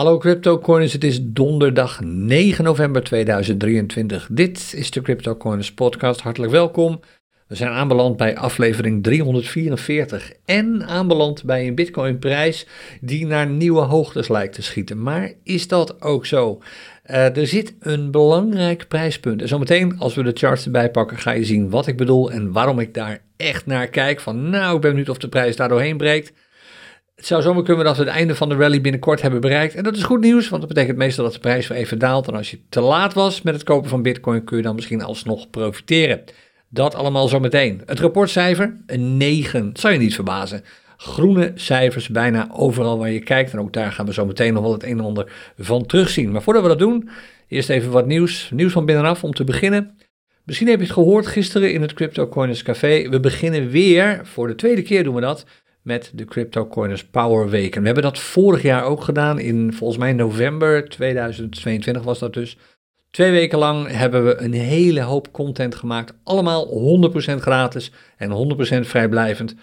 Hallo CryptoCoiners, het is donderdag 9 november 2023. Dit is de CryptoCoiners podcast. Hartelijk welkom. We zijn aanbeland bij aflevering 344 en aanbeland bij een Bitcoin-prijs die naar nieuwe hoogtes lijkt te schieten. Maar is dat ook zo? Uh, er zit een belangrijk prijspunt. En zometeen, als we de charts erbij pakken, ga je zien wat ik bedoel en waarom ik daar echt naar kijk. Van nou, ik ben benieuwd of de prijs daar doorheen breekt. Het zou zomaar kunnen dat we het einde van de rally binnenkort hebben bereikt. En dat is goed nieuws, want dat betekent meestal dat de prijs weer even daalt. En als je te laat was met het kopen van Bitcoin, kun je dan misschien alsnog profiteren. Dat allemaal zometeen. Het rapportcijfer, een 9. Zou je niet verbazen. Groene cijfers bijna overal waar je kijkt. En ook daar gaan we zo meteen nog wel het een en ander van terugzien. Maar voordat we dat doen, eerst even wat nieuws. Nieuws van binnenaf om te beginnen. Misschien heb je het gehoord gisteren in het Crypto Coiners Café. We beginnen weer, voor de tweede keer doen we dat, met de CryptoCoiners Power Week. En we hebben dat vorig jaar ook gedaan, in volgens mij november 2022 was dat dus. Twee weken lang hebben we een hele hoop content gemaakt, allemaal 100% gratis en 100% vrijblijvend.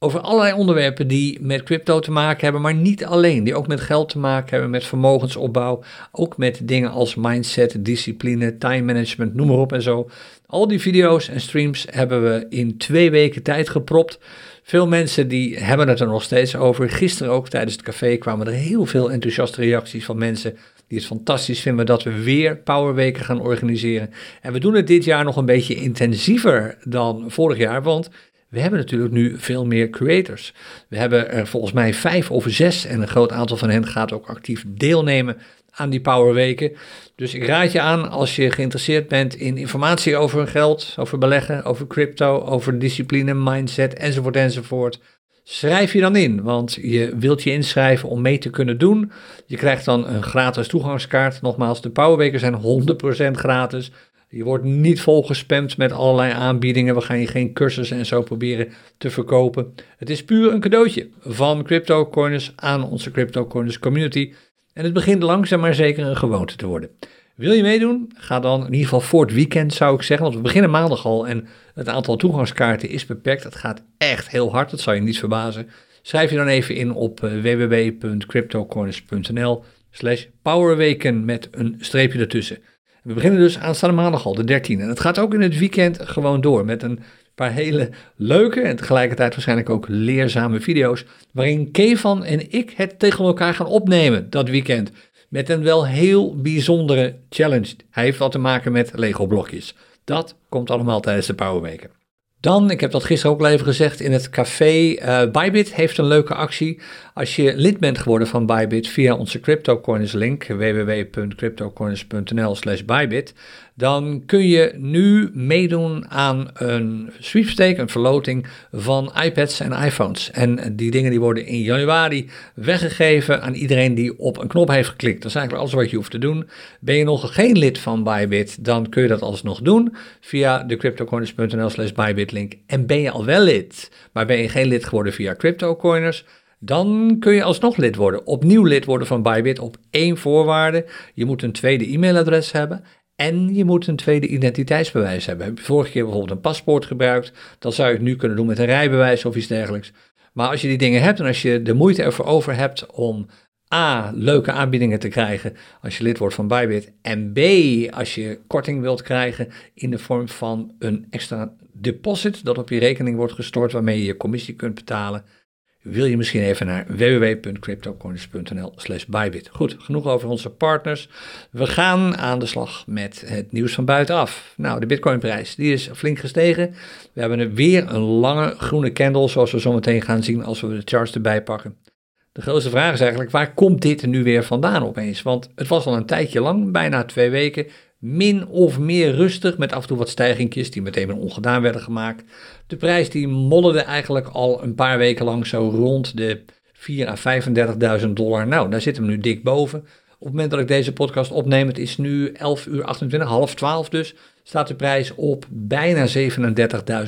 Over allerlei onderwerpen die met crypto te maken hebben, maar niet alleen. Die ook met geld te maken hebben, met vermogensopbouw. Ook met dingen als mindset, discipline, time management, noem maar op en zo. Al die video's en streams hebben we in twee weken tijd gepropt. Veel mensen die hebben het er nog steeds over. Gisteren ook tijdens het café kwamen er heel veel enthousiaste reacties van mensen die het fantastisch vinden dat we weer Powerweken gaan organiseren. En we doen het dit jaar nog een beetje intensiever dan vorig jaar, want we hebben natuurlijk nu veel meer creators. We hebben er volgens mij vijf of zes en een groot aantal van hen gaat ook actief deelnemen aan die Powerweken. Dus ik raad je aan als je geïnteresseerd bent in informatie over geld, over beleggen, over crypto, over discipline, mindset enzovoort enzovoort. Schrijf je dan in, want je wilt je inschrijven om mee te kunnen doen. Je krijgt dan een gratis toegangskaart. Nogmaals, de Powerweken zijn 100% gratis. Je wordt niet volgespamd met allerlei aanbiedingen. We gaan je geen cursussen en zo proberen te verkopen. Het is puur een cadeautje van CryptoCoiners aan onze CryptoCoiners community. En het begint langzaam maar zeker een gewoonte te worden. Wil je meedoen? Ga dan in ieder geval voor het weekend zou ik zeggen, want we beginnen maandag al en het aantal toegangskaarten is beperkt. Het gaat echt heel hard, dat zal je niet verbazen. Schrijf je dan even in op eh, www.cryptocoins.nl slash powerweken met een streepje ertussen. We beginnen dus aanstaande maandag al, de 13e. En het gaat ook in het weekend gewoon door met een paar hele leuke en tegelijkertijd waarschijnlijk ook leerzame video's. Waarin Kevan en ik het tegen elkaar gaan opnemen dat weekend. Met een wel heel bijzondere challenge. Hij heeft wat te maken met Lego blokjes. Dat komt allemaal tijdens de Powerweken. Dan, ik heb dat gisteren ook al even gezegd in het café, uh, Bybit heeft een leuke actie. Als je lid bent geworden van Bybit via onze CryptoCoins link, www.cryptocoins.nl slash Bybit, dan kun je nu meedoen aan een sweepstake, een verloting van iPads en iPhones. En die dingen die worden in januari weggegeven aan iedereen die op een knop heeft geklikt. Dat is eigenlijk alles wat je hoeft te doen. Ben je nog geen lid van Bybit, dan kun je dat alsnog doen via de cryptocoiners.nl slash. En ben je al wel lid, maar ben je geen lid geworden via CryptoCoiners... Dan kun je alsnog lid worden. Opnieuw lid worden van Bybit op één voorwaarde. Je moet een tweede e-mailadres hebben en je moet een tweede identiteitsbewijs hebben. Heb je vorige keer bijvoorbeeld een paspoort gebruikt, dan zou je het nu kunnen doen met een rijbewijs of iets dergelijks. Maar als je die dingen hebt en als je de moeite ervoor over hebt om A, leuke aanbiedingen te krijgen als je lid wordt van Bybit. En B, als je korting wilt krijgen in de vorm van een extra deposit dat op je rekening wordt gestort waarmee je je commissie kunt betalen wil je misschien even naar www.cryptocoins.nl slash bybit. Goed, genoeg over onze partners. We gaan aan de slag met het nieuws van buitenaf. Nou, de bitcoinprijs, die is flink gestegen. We hebben weer een lange groene candle, zoals we zo meteen gaan zien als we de charts erbij pakken. De grootste vraag is eigenlijk, waar komt dit nu weer vandaan opeens? Want het was al een tijdje lang, bijna twee weken, min of meer rustig, met af en toe wat stijgingjes die meteen weer ongedaan werden gemaakt. De prijs die modderde eigenlijk al een paar weken lang zo rond de 4 à 35.000 dollar. Nou, daar zitten we nu dik boven. Op het moment dat ik deze podcast opneem, het is nu 11 uur 28, half 12 dus, staat de prijs op bijna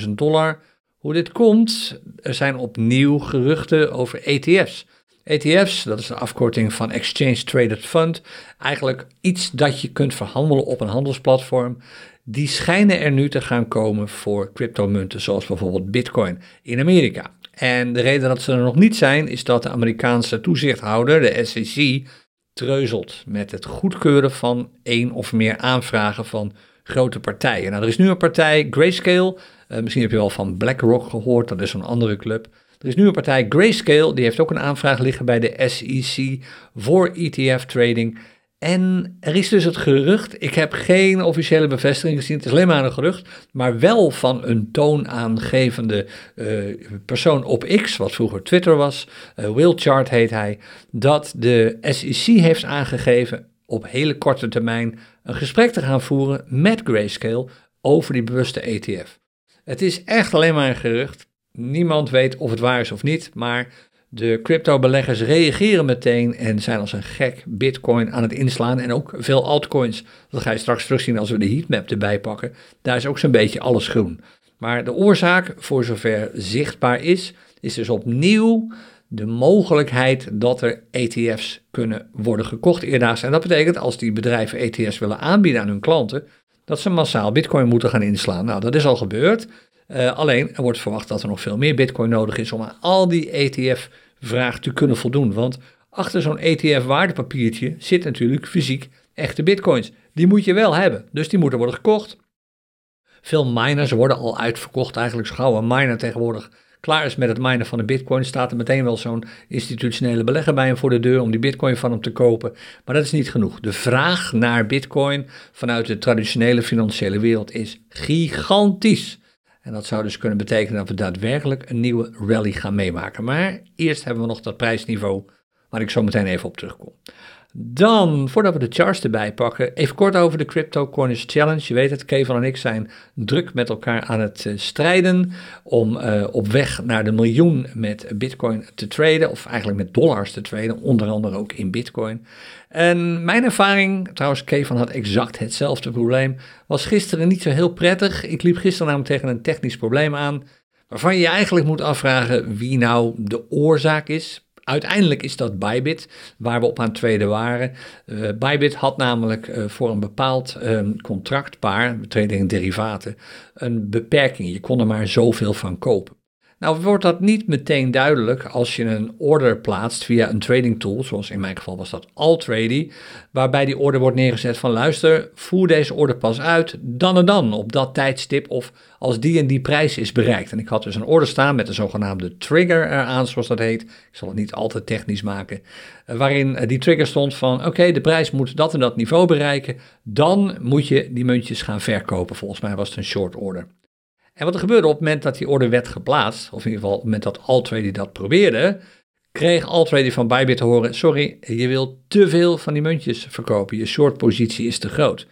37.000 dollar. Hoe dit komt, er zijn opnieuw geruchten over ETF's. ETF's, dat is de afkorting van Exchange Traded Fund, eigenlijk iets dat je kunt verhandelen op een handelsplatform. Die schijnen er nu te gaan komen voor cryptomunten, zoals bijvoorbeeld Bitcoin in Amerika. En de reden dat ze er nog niet zijn, is dat de Amerikaanse toezichthouder, de SEC, treuzelt met het goedkeuren van één of meer aanvragen van grote partijen. Nou, er is nu een partij, Grayscale, uh, misschien heb je wel van BlackRock gehoord, dat is zo'n andere club. Er is nu een partij, Grayscale, die heeft ook een aanvraag liggen bij de SEC voor ETF trading. En er is dus het gerucht, ik heb geen officiële bevestiging gezien, het is alleen maar een gerucht, maar wel van een toonaangevende uh, persoon op X, wat vroeger Twitter was, uh, Will Chart heet hij, dat de SEC heeft aangegeven op hele korte termijn een gesprek te gaan voeren met Grayscale over die bewuste ETF. Het is echt alleen maar een gerucht. Niemand weet of het waar is of niet, maar de crypto-beleggers reageren meteen en zijn als een gek Bitcoin aan het inslaan en ook veel altcoins. Dat ga je straks terugzien als we de heatmap erbij pakken. Daar is ook zo'n beetje alles groen. Maar de oorzaak, voor zover zichtbaar is, is dus opnieuw de mogelijkheid dat er ETF's kunnen worden gekocht eerdaags. En dat betekent als die bedrijven ETF's willen aanbieden aan hun klanten, dat ze massaal Bitcoin moeten gaan inslaan. Nou, dat is al gebeurd. Uh, alleen er wordt verwacht dat er nog veel meer Bitcoin nodig is om aan al die ETF-vraag te kunnen voldoen. Want achter zo'n ETF-waardepapiertje zit natuurlijk fysiek echte Bitcoins. Die moet je wel hebben, dus die moeten worden gekocht. Veel miners worden al uitverkocht, eigenlijk een miner tegenwoordig klaar is met het minen van de bitcoin, staat er meteen wel zo'n institutionele belegger bij hem voor de deur om die bitcoin van hem te kopen. Maar dat is niet genoeg. De vraag naar bitcoin vanuit de traditionele financiële wereld is gigantisch. En dat zou dus kunnen betekenen dat we daadwerkelijk een nieuwe rally gaan meemaken. Maar eerst hebben we nog dat prijsniveau waar ik zo meteen even op terugkom. Dan, voordat we de charts erbij pakken, even kort over de Crypto Corners Challenge. Je weet het, Kevin en ik zijn druk met elkaar aan het uh, strijden om uh, op weg naar de miljoen met Bitcoin te traden, of eigenlijk met dollars te traden, onder andere ook in Bitcoin. En mijn ervaring, trouwens, Kevin had exact hetzelfde probleem, was gisteren niet zo heel prettig. Ik liep gisteren namelijk tegen een technisch probleem aan, waarvan je je eigenlijk moet afvragen wie nou de oorzaak is. Uiteindelijk is dat Bybit, waar we op aan het tweede waren. Uh, Bybit had namelijk uh, voor een bepaald um, contractpaar, trading derivaten, een beperking. Je kon er maar zoveel van kopen. Nou wordt dat niet meteen duidelijk als je een order plaatst via een trading tool, zoals in mijn geval was dat Altrady, waarbij die order wordt neergezet van luister, voer deze order pas uit dan en dan op dat tijdstip of als die en die prijs is bereikt. En ik had dus een order staan met een zogenaamde trigger eraan, zoals dat heet. Ik zal het niet altijd technisch maken, eh, waarin eh, die trigger stond van oké, de prijs moet dat en dat niveau bereiken, dan moet je die muntjes gaan verkopen. Volgens mij was het een short order. En wat er gebeurde op het moment dat die order werd geplaatst, of in ieder geval op het moment dat Altrady dat probeerde, kreeg Altrady van Bybit te horen, sorry, je wilt te veel van die muntjes verkopen, je short positie is te groot.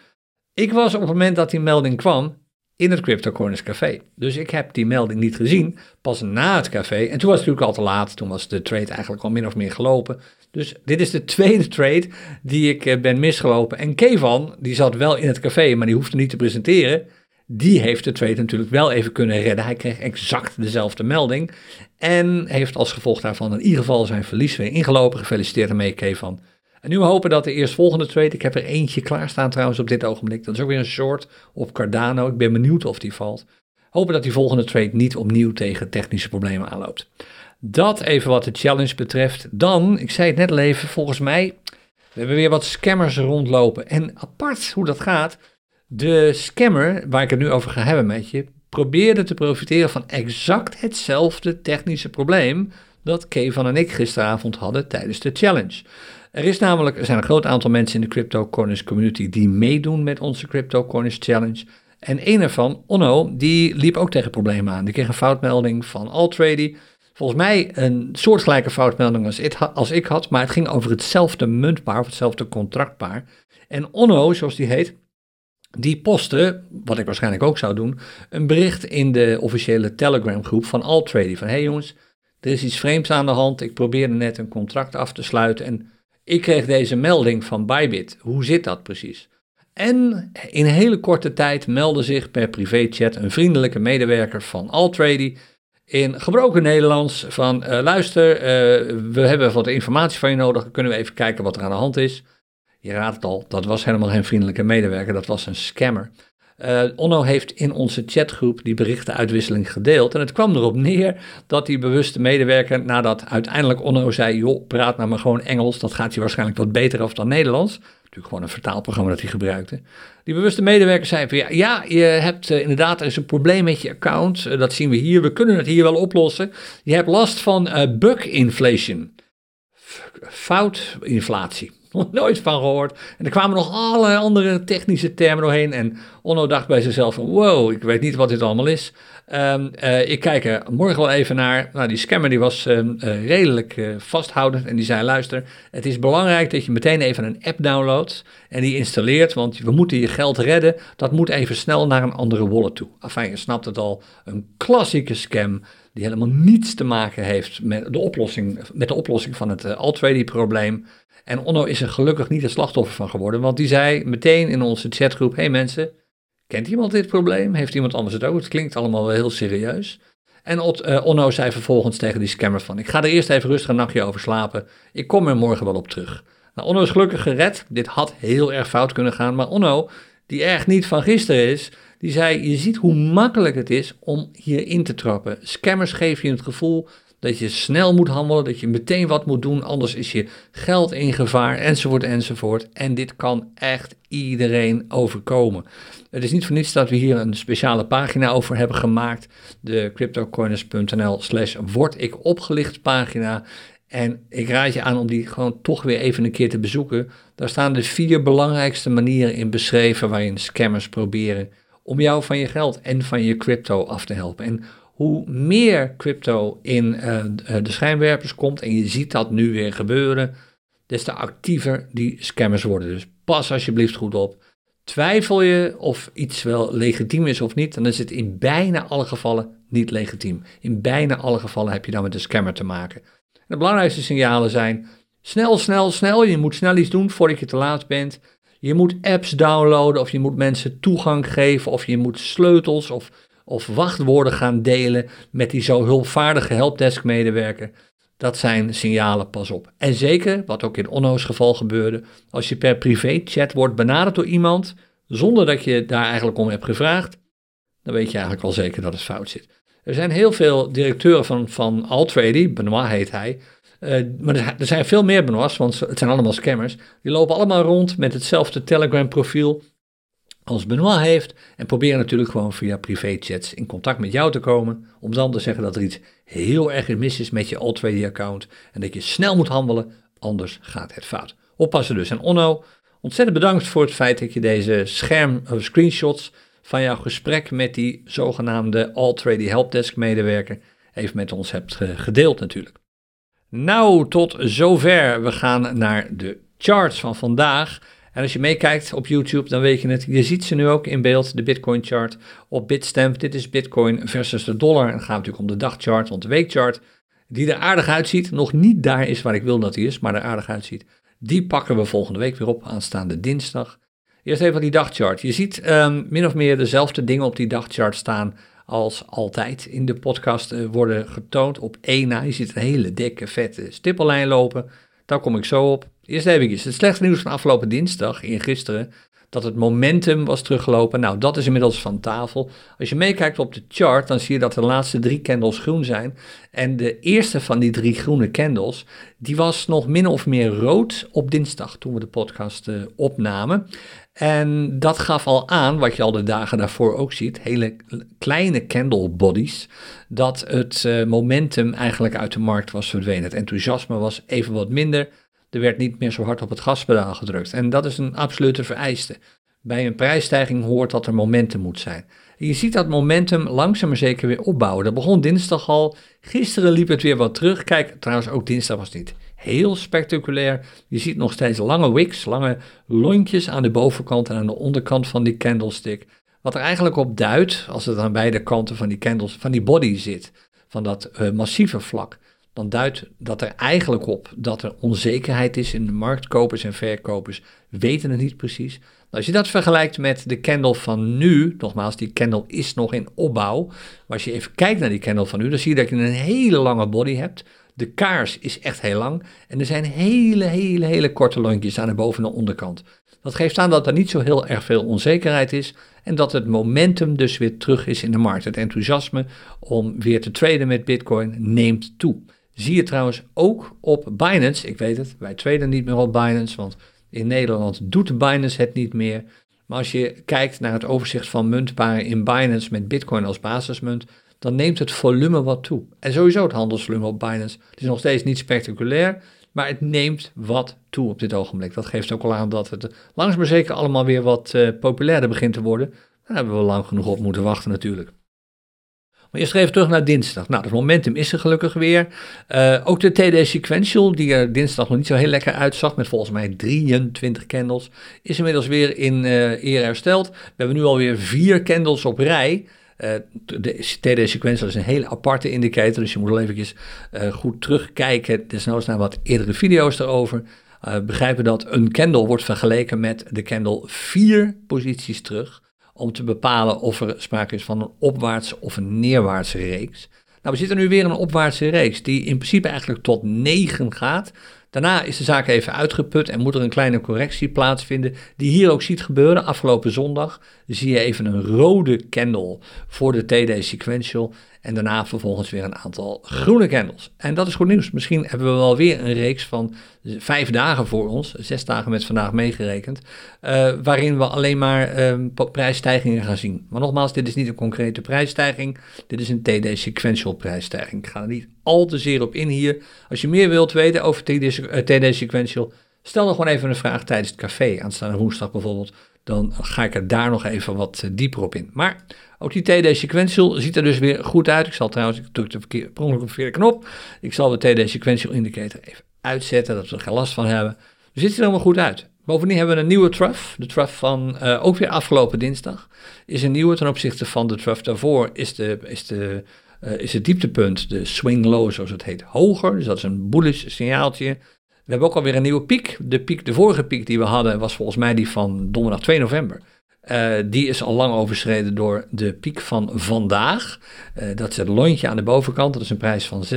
Ik was op het moment dat die melding kwam in het CryptoCorners café. Dus ik heb die melding niet gezien, pas na het café. En toen was het natuurlijk al te laat, toen was de trade eigenlijk al min of meer gelopen. Dus dit is de tweede trade die ik eh, ben misgelopen. En Kevan, die zat wel in het café, maar die hoefde niet te presenteren die heeft de trade natuurlijk wel even kunnen redden. Hij kreeg exact dezelfde melding en heeft als gevolg daarvan in ieder geval zijn verlies weer ingelopen. Gefeliciteerd ermee, Kevan. En nu hopen dat de eerstvolgende trade, ik heb er eentje klaarstaan trouwens op dit ogenblik, dat is ook weer een short op Cardano. Ik ben benieuwd of die valt. Hopen dat die volgende trade niet opnieuw tegen technische problemen aanloopt. Dat even wat de challenge betreft. Dan, ik zei het net al even, volgens mij, we hebben weer wat scammers rondlopen. En apart hoe dat gaat, de scammer, waar ik het nu over ga hebben met je, probeerde te profiteren van exact hetzelfde technische probleem dat Kevan en ik gisteravond hadden tijdens de challenge. Er, is namelijk, er zijn een groot aantal mensen in de Crypto Corners community die meedoen met onze Crypto Corners Challenge. En een ervan, Onno, die liep ook tegen problemen aan. Die kreeg een foutmelding van Altrady. Volgens mij een soortgelijke foutmelding als als ik had, maar het ging over hetzelfde muntpaar of hetzelfde contractpaar. En Onno, zoals die heet, die postte, wat ik waarschijnlijk ook zou doen, een bericht in de officiële Telegram groep van Altrady. Van, hé hey jongens, er is iets vreemds aan de hand. Ik probeerde net een contract af te sluiten en ik kreeg deze melding van Bybit. Hoe zit dat precies? En in hele korte tijd meldde zich per privéchat een vriendelijke medewerker van Altrady in gebroken Nederlands van uh, luister, uh, we hebben wat informatie van je nodig, kunnen we even kijken wat er aan de hand is. Je raadt het al, dat was helemaal geen vriendelijke medewerker, dat was een scammer. Uh, Onno heeft in onze chatgroep die berichtenuitwisseling gedeeld. En het kwam erop neer dat die bewuste medewerker, nadat uiteindelijk Onno zei: joh, praat nou maar gewoon Engels, dat gaat je waarschijnlijk wat beter af dan Nederlands. Natuurlijk gewoon een vertaalprogramma dat hij gebruikte. Die bewuste medewerker zei: van, ja, ja, je hebt uh, inderdaad, er is een probleem met je account. Uh, dat zien we hier, we kunnen het hier wel oplossen. Je hebt last van bug inflation. Foutinflatie. Nooit van gehoord. En er kwamen nog allerlei andere technische termen doorheen. En Onno dacht bij zichzelf van, wow, ik weet niet wat dit allemaal is. Um, uh, ik kijk er morgen wel even naar. Nou, die scammer die was um, uh, redelijk uh, vasthoudend en die zei, luister, het is belangrijk dat je meteen even een app downloadt en die installeert, want we moeten je geld redden. Dat moet even snel naar een andere wallet toe. Enfin, je snapt het al, een klassieke scam die helemaal niets te maken heeft met de oplossing, met de oplossing van het uh, probleem En Onno is er gelukkig niet het slachtoffer van geworden, want die zei meteen in onze chatgroep, hey mensen, kent iemand dit probleem? Heeft iemand anders het ook? Het klinkt allemaal wel heel serieus. En uh, Onno zei vervolgens tegen die scammer van, ik ga er eerst even rustig een nachtje over slapen, ik kom er morgen wel op terug. Nou, Onno is gelukkig gered, dit had heel erg fout kunnen gaan, maar Onno, die echt niet van gisteren is, die zei: Je ziet hoe makkelijk het is om hierin te trappen. Scammers geven je het gevoel dat je snel moet handelen, dat je meteen wat moet doen, anders is je geld in gevaar, enzovoort, enzovoort. En dit kan echt iedereen overkomen. Het is niet voor niets dat we hier een speciale pagina over hebben gemaakt, de cryptocoiners.nl slash word ik opgelicht pagina. En ik raad je aan om die gewoon toch weer even een keer te bezoeken. Daar staan de vier belangrijkste manieren in beschreven waarin scammers proberen om jou van je geld en van je crypto af te helpen. En hoe meer crypto in uh, de schijnwerpers komt, en je ziet dat nu weer gebeuren, des te actiever die scammers worden. Dus pas alsjeblieft goed op. Twijfel je of iets wel legitiem is of niet, dan is het in bijna alle gevallen niet legitiem. In bijna alle gevallen heb je dan met een scammer te maken. de belangrijkste signalen zijn snel, snel, snel. Je moet snel iets doen voordat je te laat bent. Je moet apps downloaden of je moet mensen toegang geven of je moet sleutels of, of wachtwoorden gaan delen met die zo hulpvaardige helpdesk medewerker. Dat zijn signalen, pas op. En zeker, wat ook in Onno's geval gebeurde, als je per privé chat wordt benaderd door iemand zonder dat je daar eigenlijk om hebt gevraagd, dan weet je eigenlijk al zeker dat het fout zit. Er zijn heel veel directeuren van, van Altrady, Benoit heet hij, uh, maar er zijn veel meer Benoits, want het zijn allemaal scammers. Die lopen allemaal rond met hetzelfde Telegram-profiel als Benoit heeft. En proberen natuurlijk gewoon via privéchats in contact met jou te komen. Om dan te zeggen dat er iets heel erg mis is met je Alt-account. En dat je snel moet handelen, anders gaat het fout. Oppassen dus. En Onno, ontzettend bedankt voor het feit dat je deze scherm, of screenshots van jouw gesprek met die zogenaamde Alt-Trady Helpdesk medewerker even met ons hebt gedeeld natuurlijk. Nou, tot zover. We gaan naar de charts van vandaag. En als je meekijkt op YouTube, dan weet je het. Je ziet ze nu ook in beeld, de Bitcoin chart op Bitstamp. Dit is Bitcoin versus de dollar. En dan gaat natuurlijk om de dagchart, want de weekchart, die er aardig uitziet, nog niet daar is waar ik wil dat hij is, maar er aardig uitziet. Die pakken we volgende week weer op, aanstaande dinsdag. Eerst even die dagchart. Je ziet um, min of meer dezelfde dingen op die dagchart staan als altijd in de podcast uh, worden getoond op één na. Je ziet een hele dikke, vette stippellijn lopen. Daar kom ik zo op. Eerst even het slechte nieuws van afgelopen dinsdag, in gisteren, dat het momentum was teruggelopen. Nou, dat is inmiddels van tafel. Als je meekijkt op de chart, dan zie je dat de laatste drie candles groen zijn. En de eerste van die drie groene candles, die was nog min of meer rood op dinsdag, toen we de podcast uh, opnamen. En dat gaf al aan, wat je al de dagen daarvoor ook ziet, hele kleine candle bodies, dat het uh, momentum eigenlijk uit de markt was verdwenen. Het enthousiasme was even wat minder. Er werd niet meer zo hard op het gaspedaal gedrukt. En dat is een absolute vereiste. Bij een prijsstijging hoort dat er momentum moet zijn. je ziet dat momentum langzaam maar zeker weer opbouwen. Dat begon dinsdag al. Gisteren liep het weer wat terug. Kijk, trouwens ook dinsdag was het niet heel spectaculair. Je ziet nog steeds lange wicks, lange lontjes aan de bovenkant en aan de onderkant van die candlestick. Wat er eigenlijk op duidt, als het aan beide kanten van die candles, van die body zit, van dat uh, massieve vlak, dan duidt dat er eigenlijk op dat er onzekerheid is in de markt. Kopers en verkopers weten het niet precies. als je dat vergelijkt met de candle van nu, nogmaals, die candle is nog in opbouw. Maar als je even kijkt naar die candle van nu, dan zie je dat je een hele lange body hebt De kaars is echt heel lang en er zijn hele, hele, hele korte lontjes aan de boven- en onderkant. Dat geeft aan dat er niet zo heel erg veel onzekerheid is en dat het momentum dus weer terug is in de markt. Het enthousiasme om weer te traden met Bitcoin neemt toe. Zie je trouwens ook op Binance. Ik weet het, wij traden niet meer op Binance, want in Nederland doet Binance het niet meer. Maar als je kijkt naar het overzicht van muntparen in Binance met Bitcoin als basismunt, dan neemt het volume wat toe. En sowieso het handelsvolume op Binance. Het is nog steeds niet spectaculair, maar het neemt wat toe op dit ogenblik. Dat geeft ook al aan dat het langzaam maar zeker allemaal weer wat uh, populairder begint te worden. Daar hebben we lang genoeg op moeten wachten natuurlijk. Maar eerst even terug naar dinsdag. Nou, het momentum is er gelukkig weer. Uh, ook de TD Sequential, die er dinsdag nog niet zo heel lekker uitzag, met volgens mij 23 candles, is inmiddels weer in uh, eer hersteld. We hebben nu alweer vier candles op rij. Uh, de TD Sequential is een hele aparte indicator, dus je moet wel eventjes goed terugkijken, desnoods naar wat eerdere video's erover. begrijpen dat een candle wordt vergeleken met de candle vier posities terug om te bepalen of er sprake is van een opwaartse of een neerwaartse reeks. Nou, we zitten nu weer in een opwaartse reeks die in principe eigenlijk tot 9 gaat. Daarna is de zaak even uitgeput en moet er een kleine correctie plaatsvinden, die hier ook ziet gebeuren. Afgelopen zondag zie je even een rode candle voor de TD Sequential en daarna vervolgens weer een aantal groene candles. En dat is goed nieuws. Misschien hebben we wel weer een reeks van vijf dagen voor ons, zes dagen met vandaag meegerekend, uh, waarin we alleen maar uh, prijsstijgingen gaan zien. Maar nogmaals, dit is niet een concrete prijsstijging, dit is een TD sequential prijsstijging. Ik ga er niet al te zeer op in hier. Als je meer wilt weten over TD, uh, TD sequential, stel dan gewoon even een vraag tijdens het café, aanstaande woensdag bijvoorbeeld. Dan ga ik er daar nog even wat eh, dieper op in. Maar ook die TD Sequential ziet er dus weer goed uit. Ik zal trouwens, ik druk de ongeluk verkeerde knop. Ik zal de TD Sequential Indicator even uitzetten, dat we er geen last van hebben. Dus ziet er allemaal goed uit. Bovendien hebben we een nieuwe trough. De trough van uh, ook weer afgelopen dinsdag is een nieuwe ten opzichte van de trough daarvoor. Is, de, is, de, uh, is het dieptepunt, de swing low zoals het heet, hoger. Dus dat is een bullish signaaltje. We hebben ook alweer een nieuwe piek. De piek, de vorige piek die we hadden was volgens mij die van donderdag 2 november. Uh, die is al lang overschreden door de piek van vandaag. Uh, dat is het lontje aan de bovenkant. Dat is een prijs van 36.864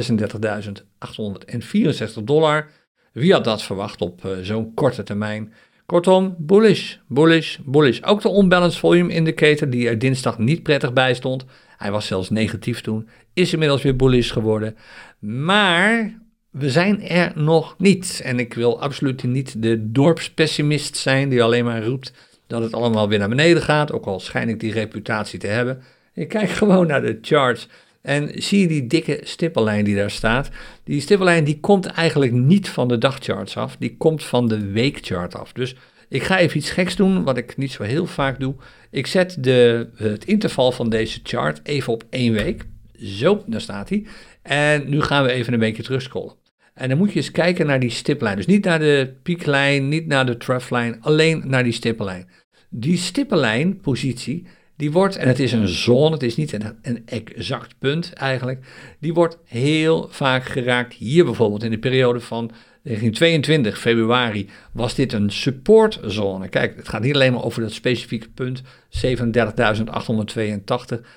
dollar. Wie had dat verwacht op uh, zo'n korte termijn? Kortom, bullish, bullish, bullish. Ook de unbalanced volume indicator, die er dinsdag niet prettig bij stond. Hij was zelfs negatief toen. Is inmiddels weer bullish geworden. Maar we zijn er nog niet. En ik wil absoluut niet de dorpspessimist zijn die alleen maar roept dat het allemaal weer naar beneden gaat, ook al schijn ik die reputatie te hebben. Ik kijk gewoon naar de charts en zie je die dikke stippellijn die daar staat. Die stippellijn die komt eigenlijk niet van de dagcharts af, die komt van de weekchart af. Dus ik ga even iets geks doen, wat ik niet zo heel vaak doe. Ik zet de, het interval van deze chart even op één week. Zo, daar staat hij. En nu gaan we even een beetje terugscrollen. En dan moet je eens kijken naar die stiplijn. Dus niet naar de pieklijn, niet naar de troughlijn, alleen naar die stippellijn. Die stippenlijnpositie, die wordt, en het is een zone, het is niet een, een, exact punt eigenlijk, die wordt heel vaak geraakt. Hier bijvoorbeeld in de periode van 1922, februari, was dit een supportzone. Kijk, het gaat niet alleen maar over dat specifieke punt, 37.882.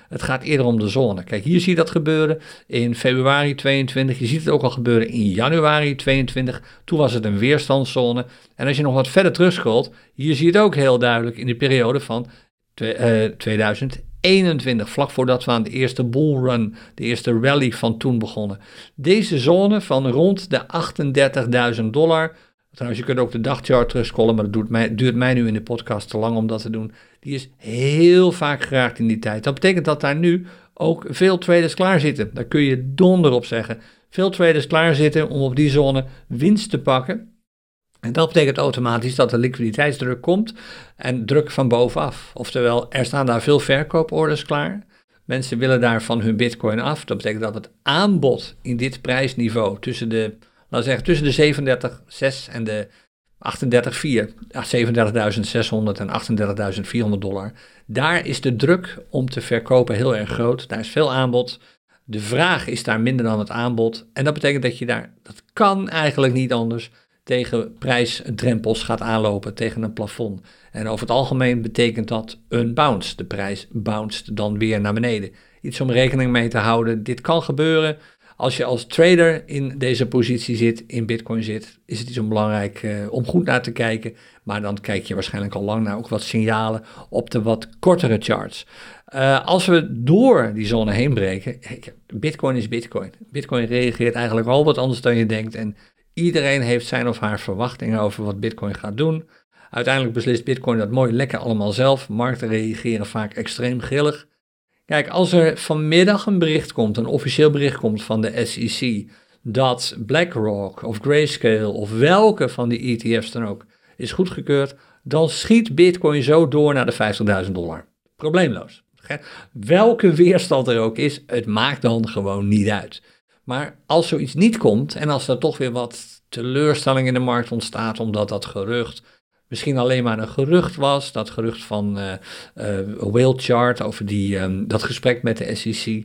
Het gaat eerder om de zone. Kijk, hier zie je dat gebeuren in februari 22. Je ziet het ook al gebeuren in januari 22. Toen was het een weerstandszone. En als je nog wat verder terugscrollt, hier zie je het ook heel duidelijk in de periode van 2000. 21, vlak voordat we aan de eerste bullrun, de eerste rally van toen begonnen. Deze zone van rond de 38.000 dollar, trouwens je kunt ook de dagchart terugscrollen, maar dat mij, duurt mij nu in de podcast te lang om dat te doen. Die is heel vaak geraakt in die tijd. Dat betekent dat daar nu ook veel traders klaar zitten. Daar kun je donder op zeggen. Veel traders klaar zitten om op die zone winst te pakken. En dat betekent automatisch dat er liquiditeitsdruk komt en druk van bovenaf. Oftewel, er staan daar veel verkooporders klaar. Mensen willen daar van hun bitcoin af. Dat betekent dat het aanbod in dit prijsniveau tussen de, laten zeggen, tussen de 37,6 en de 38,4, 37.600 en 38.400 dollar. Daar is de druk om te verkopen heel erg groot. Daar is veel aanbod. De vraag is daar minder dan het aanbod. En dat betekent dat je daar, dat kan eigenlijk niet anders, tegen prijsdrempels gaat aanlopen, tegen een plafond. En over het algemeen betekent dat een bounce. De prijs bounced dan weer naar beneden. Iets om rekening mee te houden. Dit kan gebeuren als je als trader in deze positie zit, in Bitcoin zit, is het niet zo belangrijk uh, om goed naar te kijken. Maar dan kijk je waarschijnlijk al lang naar ook wat signalen op de wat kortere charts. Uh, als we door die zone heen breken, Bitcoin is Bitcoin. Bitcoin reageert eigenlijk al wat anders dan je denkt. En iedereen heeft zijn of haar verwachtingen over wat Bitcoin gaat doen. Uiteindelijk beslist Bitcoin dat mooi lekker allemaal zelf. Markten reageren vaak extreem grillig. Kijk, als er vanmiddag een bericht komt, een officieel bericht komt van de SEC, dat BlackRock of Grayscale of welke van die ETF's dan ook is goedgekeurd, dan schiet Bitcoin zo door naar de 50.000 dollar. Probleemloos. Welke weerstand er ook is, het maakt dan gewoon niet uit. Maar als zoiets niet komt en als er toch weer wat teleurstelling in de markt ontstaat, omdat dat gerucht misschien alleen maar een gerucht was, dat gerucht van uh, uh, over die, um, dat gesprek met de SEC,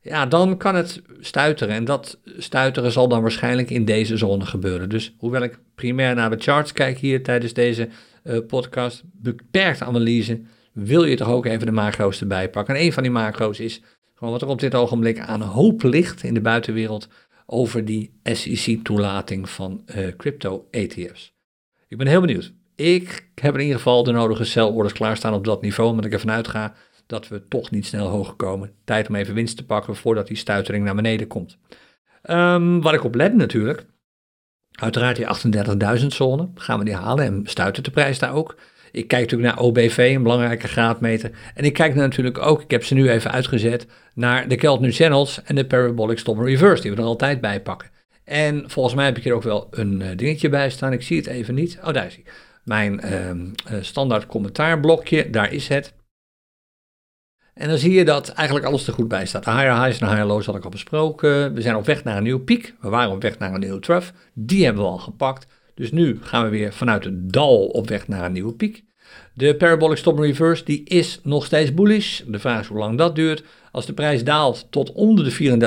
ja, dan kan het stuiteren. En dat stuiteren zal dan waarschijnlijk in deze zone gebeuren. Dus hoewel ik primair naar de charts kijk hier tijdens deze uh, podcast, beperkte analyse, wil je toch ook even de macro's erbij pakken. En een van die macro's is gewoon wat er op dit ogenblik aan hoop ligt in de buitenwereld over die SEC-toelating van crypto-ETF's. Ik ben heel benieuwd. Ik heb in ieder geval de nodige celorders klaarstaan op dat niveau, omdat ik ervan uitga dat we toch niet snel hoger komen. Tijd om even winst te pakken voordat die stuitering naar beneden komt. Um, wat ik op let natuurlijk, uiteraard die 38.000 zone, gaan we die halen en stuiten de prijs daar ook. Ik kijk natuurlijk naar OBV, een belangrijke graadmeter. En ik kijk natuurlijk ook, ik heb ze nu even uitgezet, naar de Keltner Channels en de Parabolic Stop Reverse, die we er altijd bij pakken. En volgens mij heb ik hier ook wel een uh, dingetje bij staan. Ik zie het even niet. Oh, daar is hij mijn uh, standaard commentaarblokje, daar is het. En dan zie je dat eigenlijk alles er goed bij staat. De higher highs en higher lows had ik al besproken. We zijn op weg naar een nieuwe piek. We waren op weg naar een nieuwe trough. Die hebben we al gepakt. Dus nu gaan we weer vanuit het dal op weg naar een nieuwe piek. De parabolic stop reverse die is nog steeds bullish. De vraag is hoe lang dat duurt. Als de prijs daalt tot onder de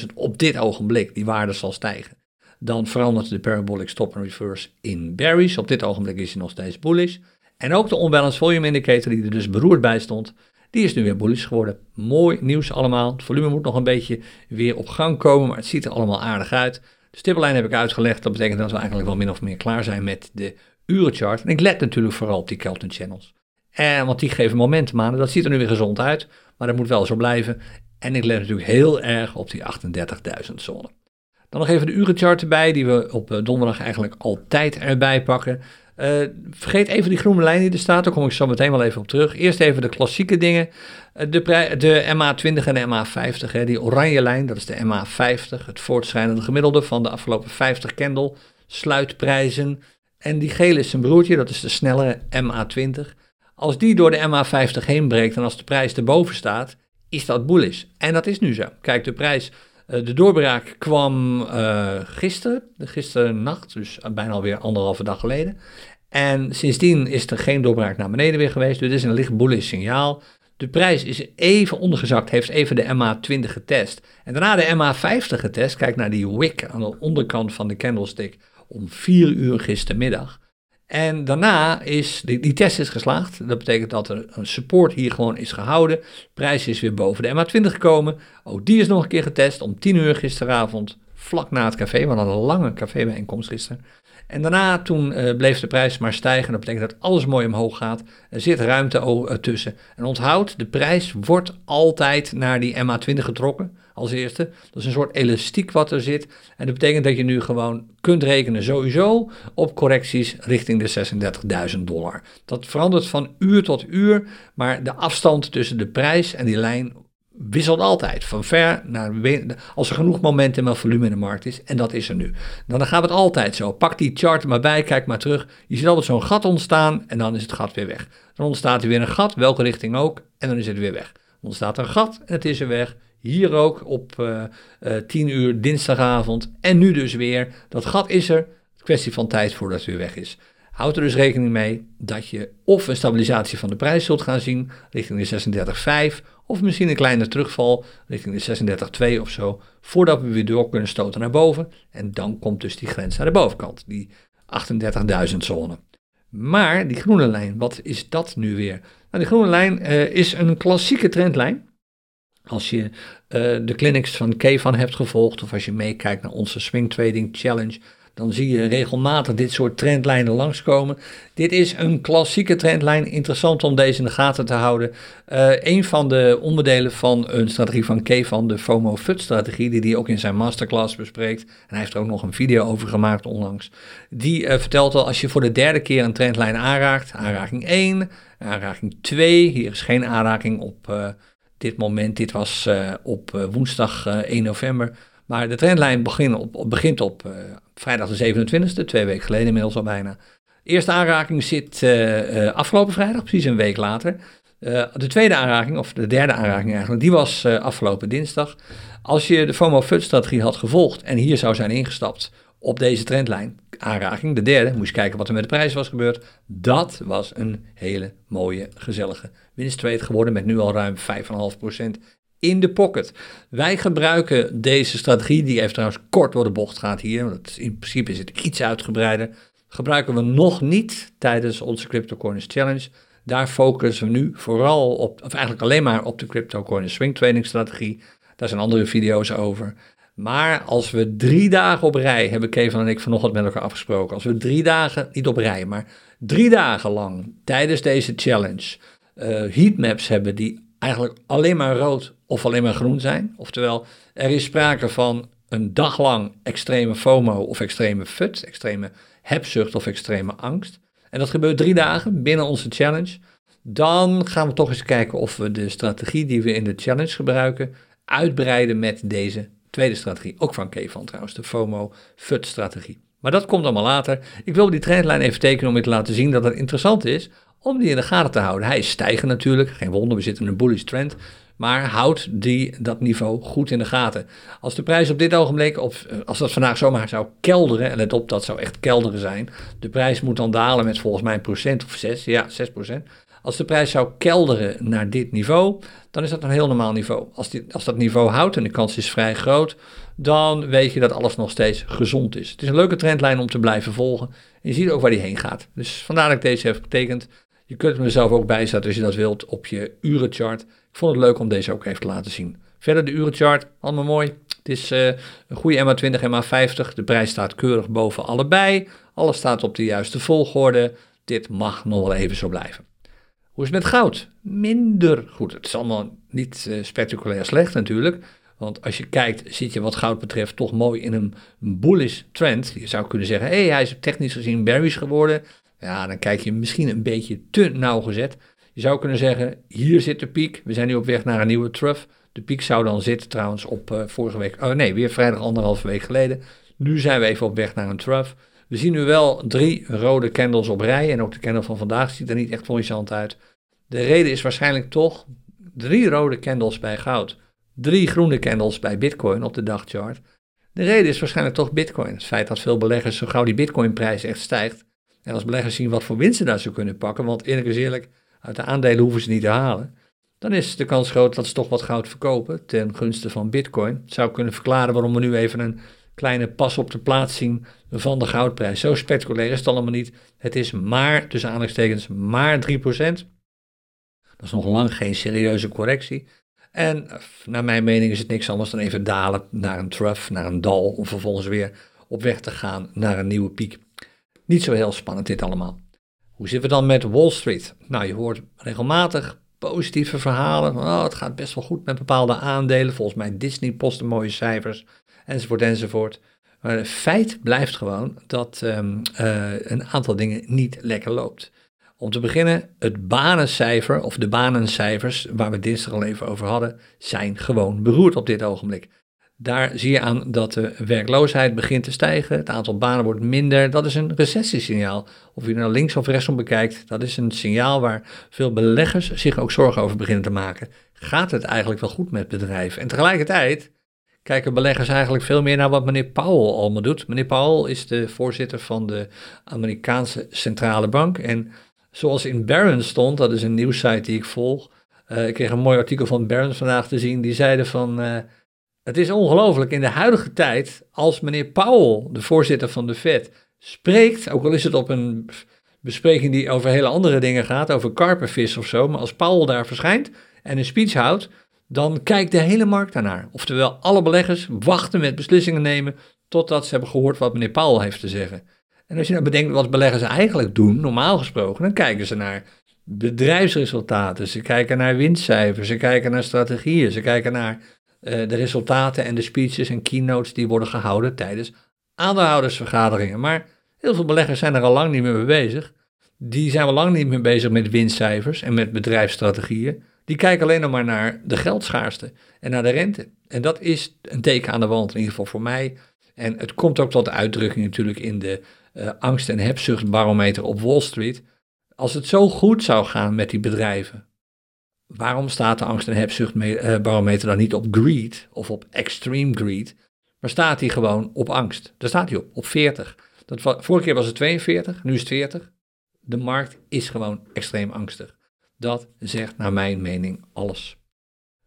34.500 op dit ogenblik, die waarde zal stijgen dan verandert de parabolic stop and reverse in berries. Op dit ogenblik is hij nog steeds bullish. En ook de unbalanced volume indicator die er dus beroerd bij stond, die is nu weer bullish geworden. Mooi nieuws allemaal. Het volume moet nog een beetje weer op gang komen, maar het ziet er allemaal aardig uit. De stippellijn heb ik uitgelegd. Dat betekent dat we eigenlijk wel min of meer klaar zijn met de urenchart. En ik let natuurlijk vooral op die Kelton channels. En, want die geven momentum aan. Dat ziet er nu weer gezond uit, maar dat moet wel zo blijven. En ik let natuurlijk heel erg op die 38.000 zone. Dan nog even de urenchart erbij, die we op eh, donderdag eigenlijk altijd erbij pakken. Uh, vergeet even die groene lijn die er staat, daar kom ik zo meteen wel even op terug. Eerst even de klassieke dingen. Uh, de, de MA20 en de MA50, hè, die oranje lijn, dat is de MA50, het voortschrijdende gemiddelde van de afgelopen 50 candle sluitprijzen. En die gele is zijn broertje, dat is de snellere MA20. Als die door de MA50 heen breekt en als de prijs erboven staat, is dat bullish. En dat is nu zo. Kijk, de prijs eh, de doorbraak kwam gisteren, gisteren nacht, dus bijna alweer anderhalve dag geleden. En sindsdien is er geen doorbraak naar beneden weer geweest, dus dit is een licht bullish signaal. De prijs is even ondergezakt, heeft even de MA20 getest. En daarna de MA50 getest. Kijk naar die wick aan de onderkant van de candlestick om 4 uur gistermiddag. En daarna is die, die, test is geslaagd. Dat betekent dat er een support hier gewoon is gehouden. Prijs is weer boven de MA20 gekomen. Ook die is nog een keer getest om 10 uur gisteravond, vlak na het café. We hadden een lange cafébijeenkomst gisteren. En daarna toen uh, bleef de prijs maar stijgen. Dat betekent dat alles mooi omhoog gaat. Er zit ruimte uh, tussen. En onthoud, de prijs wordt altijd naar die MA20 getrokken als eerste. Dat is een soort elastiek wat er zit. En dat betekent dat je nu gewoon kunt rekenen sowieso op correcties richting de 36.000 dollar. Dat verandert van uur tot uur, maar de afstand tussen de prijs en die lijn wisselt altijd. Van ver naar als er genoeg momentum en volume in de markt is. En dat is er nu. Dan gaat het altijd zo. Pak die chart maar bij, kijk maar terug. Je ziet altijd zo'n gat ontstaan en dan is het gat weer weg. Dan ontstaat er weer een gat, welke richting ook, en dan is het weer weg. Ontstaat er een gat en het is er weg. Hier ook op uh, uh, 10 uur dinsdagavond. En nu dus weer. Dat gat is er. Kwestie van tijd voordat het weer weg is. Houd er dus rekening mee dat je of een stabilisatie van de prijs zult gaan zien richting de 36,5 of misschien een kleine terugval richting de 36,2 of zo, voordat we weer door kunnen stoten naar boven. En dan komt dus die grens naar de bovenkant, die 38.000 zone. Maar die groene lijn, wat is dat nu weer? Nou, die groene lijn uh, is een klassieke trendlijn. Als je de clinics van Kevan hebt gevolgd of als je meekijkt naar onze Swing Trading Challenge, dan zie je regelmatig dit soort trendlijnen langskomen. Dit is een klassieke trendlijn, interessant om deze in de gaten te houden. Uh, een van de onderdelen van een strategie van Kevan, de FOMO-FUT-strategie, die hij ook in zijn masterclass bespreekt, en hij heeft er ook nog een video over gemaakt onlangs, die uh, vertelt al als je voor de derde keer een trendlijn aanraakt, aanraking 1, aanraking 2, hier is geen aanraking op dit moment, dit was op woensdag 1 november, maar de trendlijn begint op, begint op vrijdag de 27e, twee weken geleden inmiddels al bijna. De eerste aanraking zit afgelopen vrijdag, precies een week later. De tweede aanraking, of de derde aanraking eigenlijk, die was afgelopen dinsdag. Als je de FOMO-FUD-strategie had gevolgd en hier zou zijn ingestapt op deze trendlijn, aanraking, de derde, moest je kijken wat er met de prijs was gebeurd. Dat was een hele mooie, gezellige winsttrade geworden met nu al ruim 5,5% in de pocket. Wij gebruiken deze strategie, die even trouwens kort door de bocht gaat hier, want in principe is het iets uitgebreider, gebruiken we nog niet tijdens onze CryptoCoins Challenge. Daar focussen we nu vooral op, of eigenlijk alleen maar op de CryptoCoins Swing Trading strategie. Daar zijn andere video's over. Maar als we drie dagen op rij, hebben Kevin en ik vanochtend met elkaar afgesproken, als we drie dagen, niet op rij, maar drie dagen lang tijdens deze challenge uh, heatmaps hebben die eigenlijk alleen maar rood of alleen maar groen zijn. Oftewel, er is sprake van een dag lang extreme FOMO of extreme FUT, extreme hebzucht of extreme angst. En dat gebeurt drie dagen binnen onze challenge. Dan gaan we toch eens kijken of we de strategie die we in de challenge gebruiken uitbreiden met deze tweede strategie. Ook van Kevan trouwens, de FOMO-FUT-strategie. Maar dat komt allemaal later. Ik wil die trendlijn even tekenen om je te laten zien dat het interessant is om die in de gaten te houden. Hij is stijgen natuurlijk, geen wonder, we zitten in een bullish trend. Maar houd die, dat niveau goed in de gaten. Als de prijs op dit ogenblik, eh, als dat vandaag zomaar zou kelderen, en let op, dat zou echt kelderen zijn. De prijs moet dan dalen met volgens mij een procent of zes, ja, 6 procent. Als de prijs zou kelderen naar dit niveau, dan is dat een heel normaal niveau. Als, die, als dat niveau houdt, en de kans is vrij groot, dan weet je dat alles nog steeds gezond is. Het is een leuke trendlijn om te blijven volgen. En je ziet ook waar die heen gaat. Dus vandaar dat ik deze heb getekend. Je kunt hem er ook bijzetten als je dat wilt op je urenchart. Ik vond het leuk om deze ook even te laten zien. Verder de urenchart, allemaal mooi. Het is uh, een goede MA20, MA50. De prijs staat keurig boven allebei. Alles staat op de juiste volgorde. Dit mag nog wel even zo blijven. Hoe is het met goud? Minder goed. Het is allemaal niet uh, spectaculair slecht natuurlijk. Want als je kijkt, zit je wat goud betreft toch mooi in een bullish trend. Je zou kunnen zeggen, hé, hey, hij is technisch gezien bearish geworden. Ja, dan kijk je misschien een beetje te nauwgezet. Je zou kunnen zeggen, hier zit de piek. We zijn nu op weg naar een nieuwe trough. De piek zou dan zitten trouwens op uh, vorige week. Oh nee, weer vrijdag anderhalve week geleden. Nu zijn we even op weg naar een trough. We zien nu wel drie rode candles op rij. En ook de candle van vandaag ziet er niet echt florissant uit. De reden is waarschijnlijk toch drie rode candles bij goud. Drie groene candles bij bitcoin op de dagchart. De reden is waarschijnlijk toch bitcoin. Het feit dat veel beleggers zo gauw die bitcoinprijs echt stijgt. En als beleggers zien wat voor winsten daar ze kunnen pakken. Want eerlijk is eerlijk, uit de aandelen hoeven ze niet te halen. Dan is de kans groot dat ze toch wat goud verkopen ten gunste van Bitcoin. Het zou kunnen verklaren waarom we nu even een kleine pas op de plaats zien van de goudprijs. Zo spectaculair is het allemaal niet. Het is maar, tussen aanhalingstekens, maar 3%. Dat is nog lang geen serieuze correctie. En naar mijn mening is het niks anders dan even dalen naar een trough, naar een dal, om vervolgens weer op weg te gaan naar een nieuwe piek. Niet zo heel spannend dit allemaal. Hoe zitten we dan met Wall Street? Nou, je hoort regelmatig positieve verhalen. Oh, het gaat best wel goed met bepaalde aandelen. Volgens mij Disney post mooie cijfers, enzovoort, enzovoort. Maar het feit blijft gewoon dat um, uh, een aantal dingen niet lekker loopt. Om te beginnen, het banencijfer of de banencijfers, waar we dinsdag al even over hadden, zijn gewoon beroerd op dit ogenblik. Daar zie je aan dat de werkloosheid begint te stijgen, het aantal banen wordt minder. Dat is een recessiesignaal. Of je nou links of rechtsom bekijkt, dat is een signaal waar veel beleggers zich ook zorgen over beginnen te maken. Gaat het eigenlijk wel goed met bedrijven? En tegelijkertijd kijken beleggers eigenlijk veel meer naar wat meneer Powell allemaal doet. Meneer Powell is de voorzitter van de Amerikaanse Centrale Bank. En zoals in Barron stond, dat is een nieuwssite die ik volg. Uh, ik kreeg een mooi artikel van Barron vandaag te zien. Die zeiden van. Uh, het is ongelooflijk in de huidige tijd, als meneer Powell, de voorzitter van de Fed, spreekt, ook al is het op een bespreking die over hele andere dingen gaat, over karpenvis of zo, maar als Powell daar verschijnt en een speech houdt, dan kijkt de hele markt daarnaar. Oftewel, alle beleggers wachten met beslissingen nemen totdat ze hebben gehoord wat meneer Powell heeft te zeggen. En als je nou bedenkt wat beleggers eigenlijk doen, normaal gesproken, dan kijken ze naar bedrijfsresultaten, ze kijken naar winstcijfers, ze kijken naar strategieën, ze kijken naar uh, de resultaten en de speeches en keynotes die worden gehouden tijdens aandeelhoudersvergaderingen. Maar heel veel beleggers zijn er al lang niet meer mee bezig. Die zijn al lang niet meer bezig met winstcijfers en met bedrijfsstrategieën. Die kijken alleen nog maar naar de geldschaarste en naar de rente. En dat is een teken aan de wand, in ieder geval voor mij. En het komt ook tot uitdrukking natuurlijk in de uh, angst- en hebzuchtbarometer op Wall Street. Als het zo goed zou gaan met die bedrijven, waarom staat de angst- en hebzuchtbarometer dan niet op greed of op extreme greed, maar staat hij gewoon op angst? Daar staat hij op, op 40. Dat, vorige keer was het 42, nu is het 40. De markt is gewoon extreem angstig. Dat zegt naar mijn mening alles.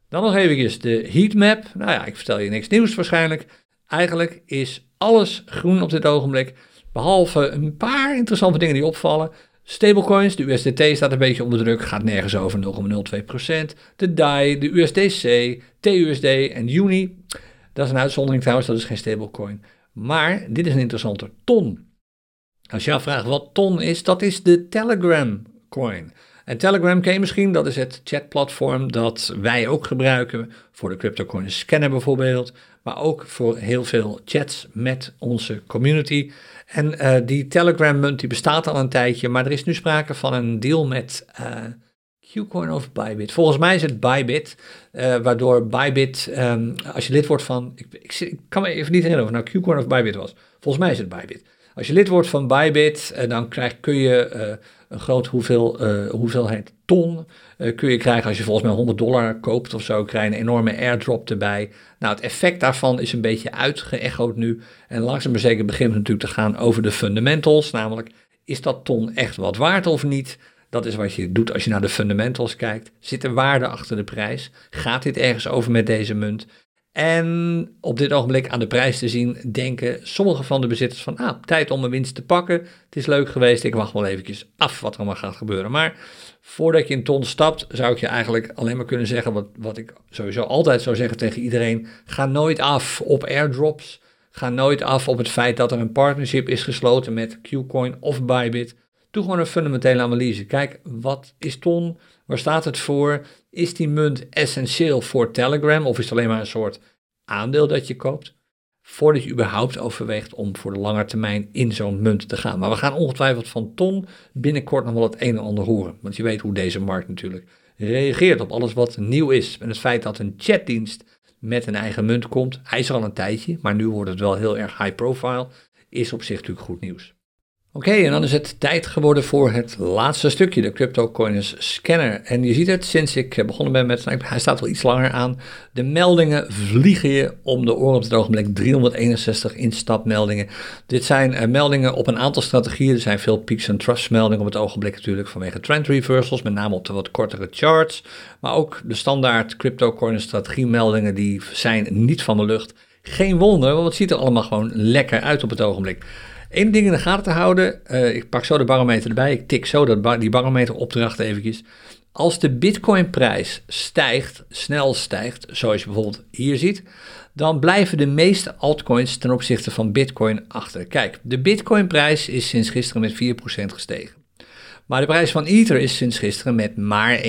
Dan nog even de heatmap. Nou ja, ik vertel je niks nieuws waarschijnlijk. Eigenlijk is alles groen op dit ogenblik. Behalve een paar interessante dingen die opvallen. Stablecoins, de USDT staat een beetje onder druk, gaat nergens over 0,02%. De DAI, de USDC, TUSD en Uni. Dat is een uitzondering trouwens, dat is geen stablecoin. Maar dit is een interessante ton. Als je afvraagt wat ton is, dat is de Telegram coin. En Telegram ken je misschien, dat is het chatplatform dat wij ook gebruiken voor de CryptoCoin scanner bijvoorbeeld, maar ook voor heel veel chats met onze community. En uh, die Telegram munt die bestaat al een tijdje, maar er is nu sprake van een deal met uh, Qcoin of Bybit. Volgens mij is het Bybit, uh, waardoor Bybit, um, als je lid wordt van, ik, ik, kan me even niet herinneren of nou Qcoin of Bybit was. Volgens mij is het Bybit. Als je lid wordt van Bybit, dan krijg, kun je een groot hoeveel, uh, hoeveelheid ton uh, kun je krijgen als je volgens mij 100 dollar koopt of zo, krijg je een enorme airdrop erbij. Nou, het effect daarvan is een beetje uitgeëchoed nu en langzaam maar zeker begint het natuurlijk te gaan over de fundamentals, namelijk is dat ton echt wat waard of niet? Dat is wat je doet als je naar de fundamentals kijkt. Zit er waarde achter de prijs? Gaat dit ergens over met deze munt? En op dit ogenblik aan de prijs te zien, denken sommige van de bezitters van, ah, tijd om mijn winst te pakken. Het is leuk geweest, ik wacht wel eventjes af wat er allemaal gaat gebeuren. Maar voordat je in ton stapt, zou ik je eigenlijk alleen maar kunnen zeggen, wat, wat ik sowieso altijd zou zeggen tegen iedereen, ga nooit af op airdrops. Ga nooit af op het feit dat er een partnership is gesloten met Qcoin of Bybit. Doe gewoon een fundamentele analyse. Kijk, wat is ton? Waar staat het voor? Is die munt essentieel voor Telegram of is het alleen maar een soort aandeel dat je koopt? Voordat je überhaupt overweegt om voor de lange termijn in zo'n munt te gaan. Maar we gaan ongetwijfeld van ton binnenkort nog wel het een en ander horen. Want je weet hoe deze markt natuurlijk reageert op alles wat nieuw is. En het feit dat een chatdienst met een eigen munt komt, hij is er al een tijdje, maar nu wordt het wel heel erg high profile, is op zich natuurlijk goed nieuws. Oké, en dan is het tijd geworden voor het laatste stukje, de CryptoCoins scanner. En je ziet het sinds ik begonnen ben met, hij staat wel iets langer aan. De meldingen vliegen je om de oren op het ogenblik. 361 instapmeldingen. Dit zijn uh, meldingen op een aantal strategieën. Er zijn veel peaks en meldingen op het ogenblik natuurlijk vanwege trend reversals, met name op de wat kortere charts. Maar ook de standaard CryptoCoins strategie meldingen, die zijn niet van de lucht. Geen wonder, want het ziet er allemaal gewoon lekker uit op het ogenblik. Eén ding in de gaten te houden, uh, ik pak zo de barometer erbij, ik tik zo dat die barometeropdracht eventjes. Als de bitcoinprijs stijgt, snel stijgt, zoals je bijvoorbeeld hier ziet, dan blijven de meeste altcoins ten opzichte van bitcoin achter. Kijk, de bitcoinprijs is sinds gisteren met 4% gestegen. Maar de prijs van Ether is sinds gisteren met maar 1,4%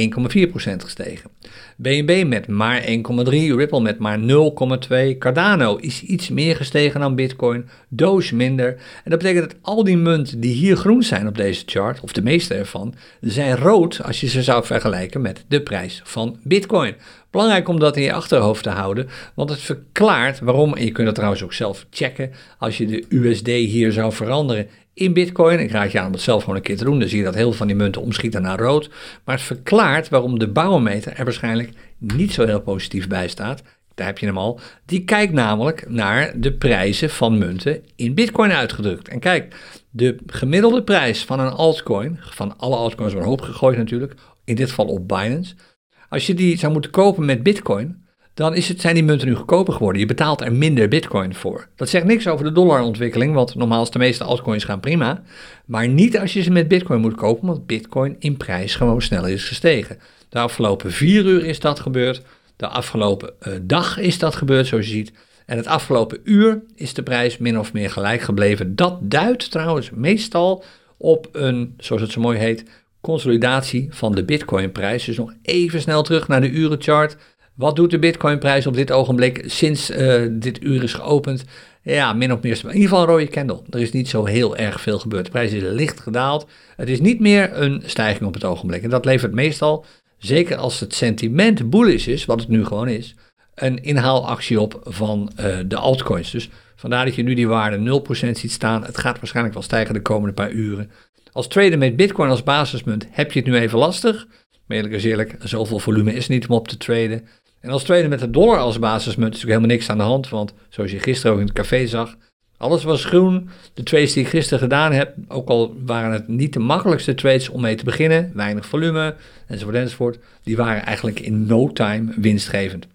gestegen. BNB met maar 1,3%, Ripple met maar 0,2%, Cardano is iets meer gestegen dan Bitcoin, Doge minder. En dat betekent dat al die munten die hier groen zijn op deze chart, of de meeste ervan, zijn rood als je ze zou vergelijken met de prijs van Bitcoin. Belangrijk om dat in je achterhoofd te houden, want het verklaart waarom, en je kunt dat trouwens ook zelf checken, als je de USD hier zou veranderen in Bitcoin. Ik raad je aan om het zelf gewoon een keer te doen. Dan zie je dat heel veel van die munten omschieten naar rood. Maar het verklaart waarom de barometer er waarschijnlijk niet zo heel positief bij staat. Daar heb je hem al. Die kijkt namelijk naar de prijzen van munten in Bitcoin uitgedrukt. En kijk, de gemiddelde prijs van een altcoin, van alle altcoins worden hoop gegooid natuurlijk, in dit geval op Binance. Als je die zou moeten kopen met Bitcoin, dan is het, zijn die munten nu goedkoper geworden. Je betaalt er minder bitcoin voor. Dat zegt niks over de dollarontwikkeling, want normaal is de meeste altcoins gaan prima. Maar niet als je ze met bitcoin moet kopen, want bitcoin in prijs gewoon sneller is gestegen. De afgelopen vier uur is dat gebeurd. De afgelopen uh, dag is dat gebeurd, zoals je ziet. En het afgelopen uur is de prijs min of meer gelijk gebleven. Dat duidt trouwens meestal op een, zoals het zo mooi heet, consolidatie van de Bitcoin-prijs. Dus nog even snel terug naar de urenchart. Wat doet de Bitcoin-prijs op dit ogenblik sinds uh, dit uur is geopend? Ja, min of meer. In ieder geval een rode candle. Er is niet zo heel erg veel gebeurd. De prijs is licht gedaald. Het is niet meer een stijging op het ogenblik. En dat levert meestal, zeker als het sentiment bullish is, wat het nu gewoon is, een inhaalactie op van uh, de altcoins. Dus vandaar dat je nu die waarde 0% ziet staan. Het gaat waarschijnlijk wel stijgen de komende paar uren. Als trader met Bitcoin als basismunt heb je het nu even lastig. Maar eerlijk, zoveel volume is niet om op te traden. En als trader met de dollar als basismunt is natuurlijk helemaal niks aan de hand. Want zoals je gisteren ook in het café zag, alles was groen. De trades die ik gisteren gedaan heb, ook al waren het niet de makkelijkste trades om mee te beginnen, weinig volume enzovoort enzovoort, die waren eigenlijk in no time winstgevend.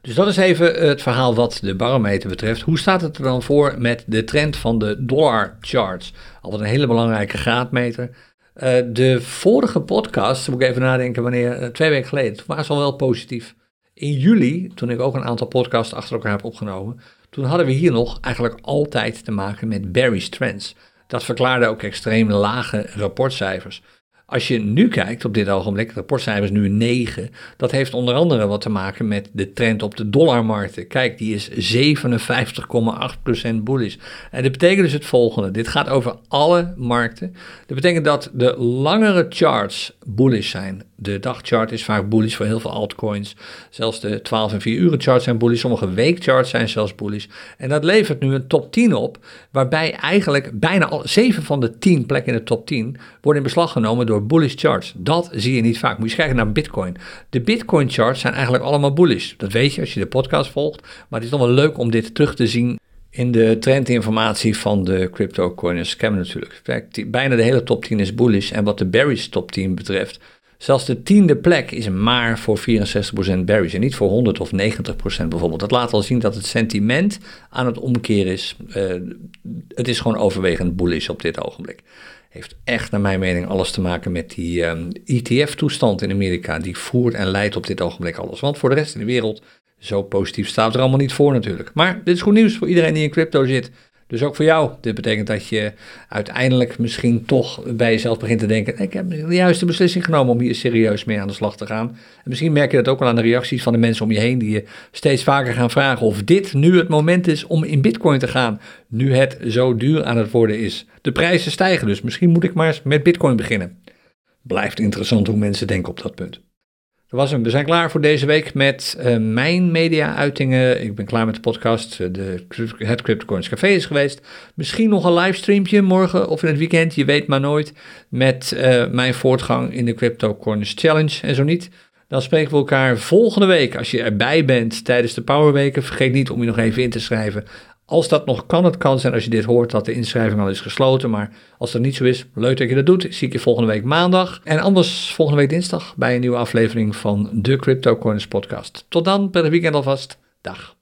Dus dat is even het verhaal wat de barometer betreft. Hoe staat het er dan voor met de trend van de dollar charts? Altijd een hele belangrijke graadmeter. Uh, de vorige podcast, moet ik even nadenken wanneer, uh, twee weken geleden, toen was al wel positief. In juli, toen ik ook een aantal podcasts achter elkaar heb opgenomen, toen hadden we hier nog eigenlijk altijd te maken met Barry's Trends. Dat verklaarde ook extreem lage rapportcijfers. Als je nu kijkt op dit ogenblik, de rapportcijfers nu 9, dat heeft onder andere wat te maken met de trend op de dollarmarkten. Kijk, die is 57,8% bullish. En dat betekent dus het volgende, dit gaat over alle markten. Dat betekent dat de langere charts bullish zijn. De dagchart is vaak bullish voor heel veel altcoins. Zelfs de 12 en 4 uren charts zijn bullish. Sommige weekcharts zijn zelfs bullish. En dat levert nu een top 10 op, waarbij eigenlijk bijna al 7 van de 10 plekken in de top 10 worden in beslag genomen door bullish charts. Dat zie je niet vaak. Moet je kijken naar Bitcoin. De Bitcoin charts zijn eigenlijk allemaal bullish. Dat weet je als je de podcast volgt. Maar het is nog wel leuk om dit terug te zien in de trendinformatie van de crypto scam natuurlijk. Bijna de hele top 10 is bullish. En wat de Barry's top 10 betreft, zelfs de tiende plek is maar voor 64% Barry's en niet voor 100 of 90% bijvoorbeeld. Dat laat al zien dat het sentiment aan het omkeren is. Uh, het is gewoon overwegend bullish op dit ogenblik heeft echt naar mijn mening alles te maken met die um, ehm, ETF-toestand in Amerika. Die voert en leidt op dit ogenblik alles. Want voor de rest in de wereld, zo positief staat er allemaal niet voor natuurlijk. Maar dit is goed nieuws voor iedereen die in crypto zit. Dus ook voor jou. Dit betekent dat je uiteindelijk misschien toch bij jezelf begint te denken: ik heb de juiste beslissing genomen om hier serieus mee aan de slag te gaan. En misschien merk je dat ook wel aan de reacties van de mensen om je heen, die je steeds vaker gaan vragen of dit nu het moment is om in Bitcoin te gaan, nu het zo duur aan het worden is. De prijzen stijgen, dus misschien moet ik maar eens met Bitcoin beginnen. Blijft interessant hoe mensen denken op dat punt was hem. We zijn klaar voor deze week met uh, mijn media-uitingen. Ik ben klaar met de podcast. Eh, de, het CryptoCoins Café is geweest. Misschien nog een livestreampje morgen of in het weekend. Je weet maar nooit. Met uh, mijn voortgang in de CryptoCoins Challenge. En zo niet, dan spreken we elkaar volgende week. Als je erbij bent tijdens de Powerweken, vergeet niet om je nog even in te schrijven. Als dat nog kan, het kan zijn als je dit hoort dat de inschrijving al is gesloten. Maar als dat niet zo is, leuk dat je dat doet. Zie ik je volgende week maandag. En anders volgende week dinsdag bij een nieuwe aflevering van de Crypto Coins podcast. Tot dan, per weekend alvast. Dag.